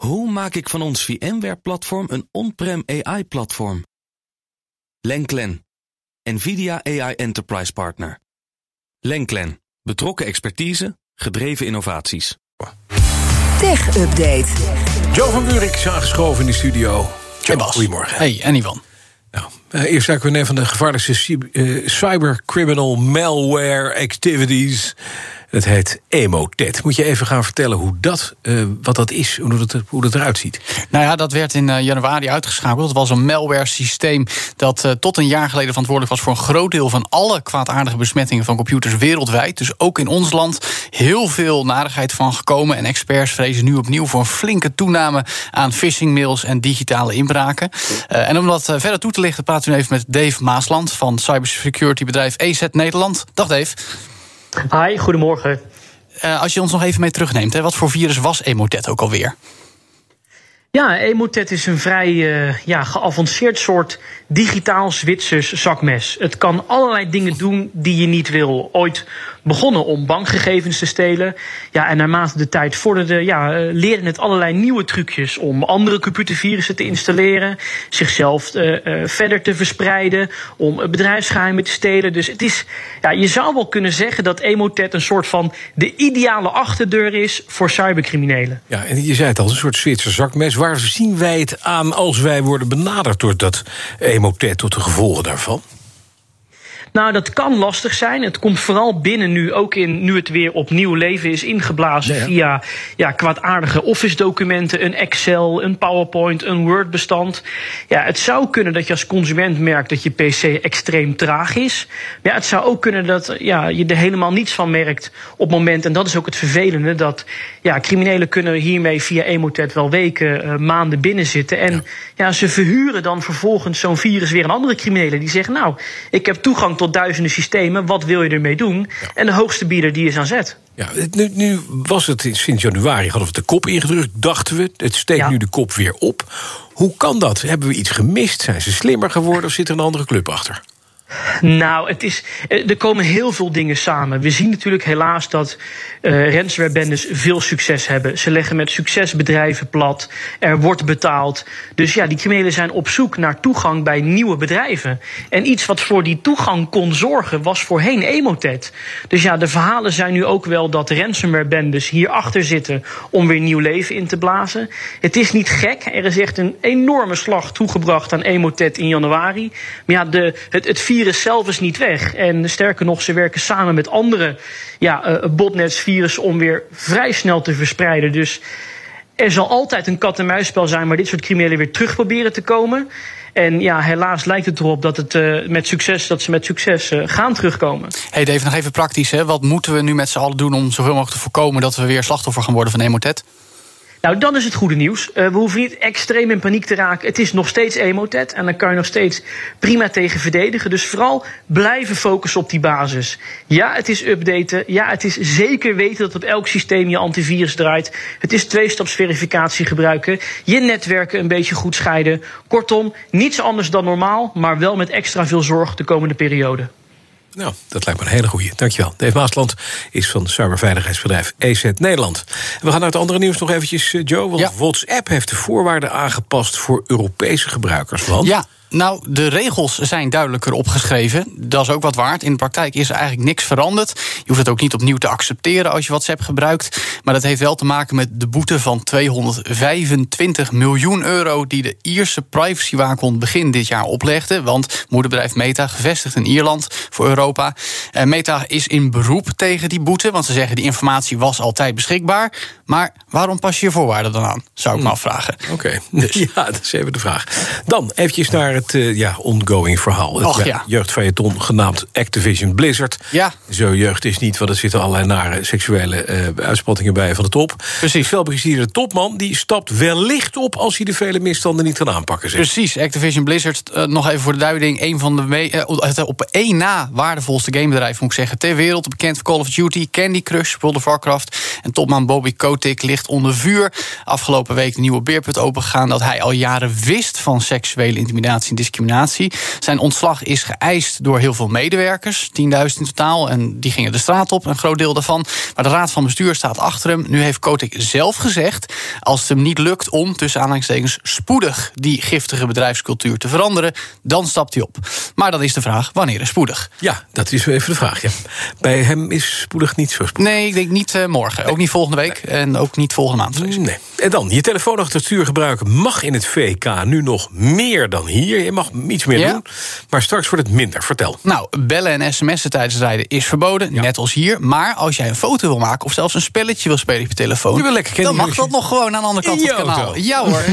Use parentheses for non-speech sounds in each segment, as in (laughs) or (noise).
Hoe maak ik van ons VMware-platform een on-prem AI-platform? Lenklen, NVIDIA AI Enterprise Partner. Lenklen, betrokken expertise, gedreven innovaties. Tech Update. Joe van Buurik is aangeschoven in de studio. Hey Bas. Goedemorgen. Hey, en Ivan. Nou, uh, eerst eigenlijk weer een van de gevaarlijkste uh, cybercriminal malware activities. Het heet Emotet. Moet je even gaan vertellen hoe dat, uh, wat dat is, hoe dat, hoe dat eruit ziet? Nou ja, dat werd in uh, januari uitgeschakeld. Het was een malware-systeem dat uh, tot een jaar geleden verantwoordelijk was voor een groot deel van alle kwaadaardige besmettingen van computers wereldwijd. Dus ook in ons land heel veel narigheid van gekomen. En experts vrezen nu opnieuw voor een flinke toename aan phishing-mails en digitale inbraken. en om dat verder toe te lichten, praten we even met Dave Maasland van cybersecurity bedrijf EZ Nederland. Dag Dave. Hi, goedemorgen. Uh, als je ons nog even mee terugneemt, hè, wat voor virus was Emotet ook alweer? Ja, Emotet is een vrij uh, ja, geavanceerd soort digitaal Zwitsers zakmes. Het kan allerlei dingen doen die je niet wil. Ooit begonnen om bankgegevens te stelen. Ja, en naarmate de tijd vorderde, ja, leerden het allerlei nieuwe trucjes om andere computervirussen te installeren, zichzelf uh, uh, verder te verspreiden, om bedrijfsgeheimen te stelen. Dus het is, ja, je zou wel kunnen zeggen dat Emotet een soort van de ideale achterdeur is voor cybercriminelen. Ja, en je zei het al, een soort Zwitser zakmes. Waar zien wij het aan als wij worden benaderd door dat Emotet, tot de gevolgen daarvan? Nou, dat kan lastig zijn. Het komt vooral binnen nu, ook in, nu het weer opnieuw leven is ingeblazen ja, ja. via ja, kwaadaardige Office-documenten, een Excel, een PowerPoint, een Word-bestand. Ja, het zou kunnen dat je als consument merkt dat je PC extreem traag is. Maar ja, het zou ook kunnen dat ja, je er helemaal niets van merkt op het moment, en dat is ook het vervelende, dat ja, criminelen kunnen hiermee via Emotet wel weken, uh, maanden binnenzitten. En ja. ja, ze verhuren dan vervolgens zo'n virus weer aan andere criminelen die zeggen, nou, ik heb toegang tot duizenden systemen. Wat wil je ermee doen? Ja. En de hoogste bieder die is aan zet. Ja, nu, nu was het sinds januari, hadden we de kop ingedrukt, dachten we. Het steekt ja. nu de kop weer op. Hoe kan dat? Hebben we iets gemist? Zijn ze slimmer geworden of zit er een andere club achter? Nou, het is, er komen heel veel dingen samen. We zien natuurlijk helaas dat uh, ransomware-bendes veel succes hebben. Ze leggen met succes bedrijven plat. Er wordt betaald. Dus ja, die criminelen zijn op zoek naar toegang bij nieuwe bedrijven. En iets wat voor die toegang kon zorgen, was voorheen Emotet. Dus ja, de verhalen zijn nu ook wel dat ransomware-bendes hierachter zitten om weer nieuw leven in te blazen. Het is niet gek. Er is echt een enorme slag toegebracht aan Emotet in januari. Maar ja, de, het, het zelf is niet weg. En sterker nog, ze werken samen met andere ja, uh, botnets virus om weer vrij snel te verspreiden. Dus er zal altijd een kat-en-muisspel zijn, maar dit soort criminelen weer terug proberen te komen. En ja, helaas lijkt het erop dat, het, uh, met succes, dat ze met succes uh, gaan terugkomen. Hey Dave, nog even praktisch. Hè? Wat moeten we nu met z'n allen doen om zoveel mogelijk te voorkomen dat we weer slachtoffer gaan worden van Emotet? Nou, dan is het goede nieuws. Uh, we hoeven niet extreem in paniek te raken. Het is nog steeds Emotet en dan kan je nog steeds prima tegen verdedigen. Dus vooral blijven focussen op die basis. Ja, het is updaten. Ja, het is zeker weten dat op elk systeem je antivirus draait. Het is tweestapsverificatie gebruiken. Je netwerken een beetje goed scheiden. Kortom, niets anders dan normaal, maar wel met extra veel zorg de komende periode. Nou, dat lijkt me een hele goeie. Dankjewel. Dave Maasland is van cyberveiligheidsbedrijf EZ Nederland. We gaan naar het andere nieuws nog eventjes, Joe. Want ja. WhatsApp heeft de voorwaarden aangepast voor Europese gebruikers. Want... Ja. Nou, de regels zijn duidelijker opgeschreven. Dat is ook wat waard. In de praktijk is er eigenlijk niks veranderd. Je hoeft het ook niet opnieuw te accepteren als je WhatsApp gebruikt. Maar dat heeft wel te maken met de boete van 225 miljoen euro... die de Ierse privacywaakhond begin dit jaar oplegde. Want moederbedrijf Meta, gevestigd in Ierland voor Europa... En Meta is in beroep tegen die boete. Want ze zeggen die informatie was altijd beschikbaar. Maar waarom pas je je voorwaarden dan aan? Zou ik me afvragen. Oké, okay. dus. (laughs) ja, dat is even de vraag. Dan eventjes naar het uh, ja, ongoing verhaal. Och, het ja. jeugdfeuilleton genaamd Activision Blizzard. Ja. Zo jeugd is niet, want er zitten allerlei nare seksuele uh, uitspattingen bij van de top. Precies. Felbegezierde topman die stapt wellicht op als hij de vele misstanden niet kan aanpakken. Zeg. Precies, Activision Blizzard, uh, nog even voor de duiding, een van de me- op één na waardevolste gamebedrijven, moet ik zeggen, ter wereld. Bekend voor Call of Duty, Candy Crush, World of Warcraft. En topman Bobby Kotick ligt onder vuur. Afgelopen week een nieuwe beerput opengegaan dat hij al jaren wist van seksuele intimidatie en discriminatie. Zijn ontslag is geëist door heel veel medewerkers, 10.000 in totaal. En die gingen de straat op, een groot deel daarvan. Maar de raad van bestuur staat achter hem. Nu heeft Kotik zelf gezegd, als het hem niet lukt om, tussen aanhalingstekens, spoedig die giftige bedrijfscultuur te veranderen, dan stapt hij op. Maar dan is de vraag, wanneer is spoedig? Ja, dat is even de vraag. Ja. Bij hem is spoedig niet zo spoedig. Nee, ik denk niet uh, morgen. Ook niet volgende week en ook niet volgende maand. Nee. En dan, je telefoon achter het stuur gebruiken mag in het VK nu nog meer dan hier. Je mag iets meer Ja. doen, maar straks wordt het minder. Vertel. Nou, bellen en sms'en tijdens het rijden is verboden, net als hier. Maar als jij een foto wil maken of zelfs een spelletje wil spelen op je telefoon... Je wil lekker dan mag dat nog gewoon aan de andere kant van het kanaal. auto. Ja hoor,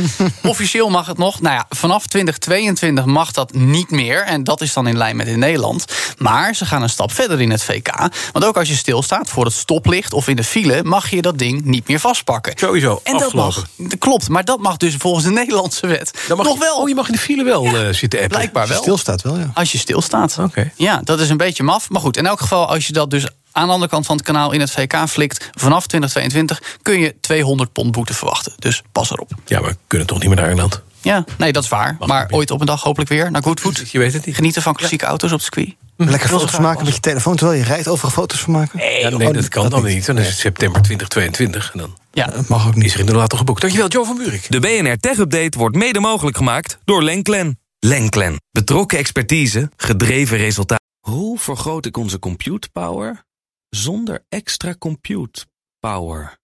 (laughs) officieel mag het nog. Nou ja, vanaf 2022 mag dat niet meer. En dat is dan in lijn met in Nederland. Maar ze gaan een stap verder in het VK. Want ook als je stilstaat voor het stoplicht of in de file... mag je dat ding niet meer vastpakken. Sowieso, En dat mag, klopt, maar dat mag dus volgens de Nederlandse wet Dan mag nog je- wel. Oh, je mag in de file wel eh, zitten appen. Blijkbaar wel. Stilstaat wel, ja. Als je stilstaat. Oké. Ja, dat is een beetje maf. Maar goed, in elk geval, als je dat dus aan de andere kant van het kanaal in het VK flikt, vanaf 2022 kun je 200 pond boete verwachten. Dus pas erop. Ja, maar we kunnen toch niet meer naar Engeland? Ja, nee, dat is waar. Mag maar ooit op een dag hopelijk weer naar Goodwood. Je weet het niet. Genieten van klassieke auto's op het circuit. Lekker Heel foto's graag maken met je telefoon terwijl je rijdt. Overal foto's van maken. Ja, nee, dat kan dan niet. Dan is het september 2022. En dan Ja, Dat mag ook niet. is er inderdaad al geboekt. Dankjewel, Joe van Buurik. De BNR Tech Update wordt mede mogelijk gemaakt door Lenklen. Lenklen. Betrokken expertise, gedreven resultaten. Hoe vergroot ik onze compute power zonder extra compute power?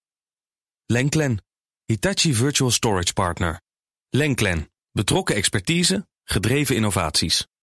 Lenklen. Hitachi Virtual Storage Partner. Lenklen. Betrokken expertise, gedreven innovaties.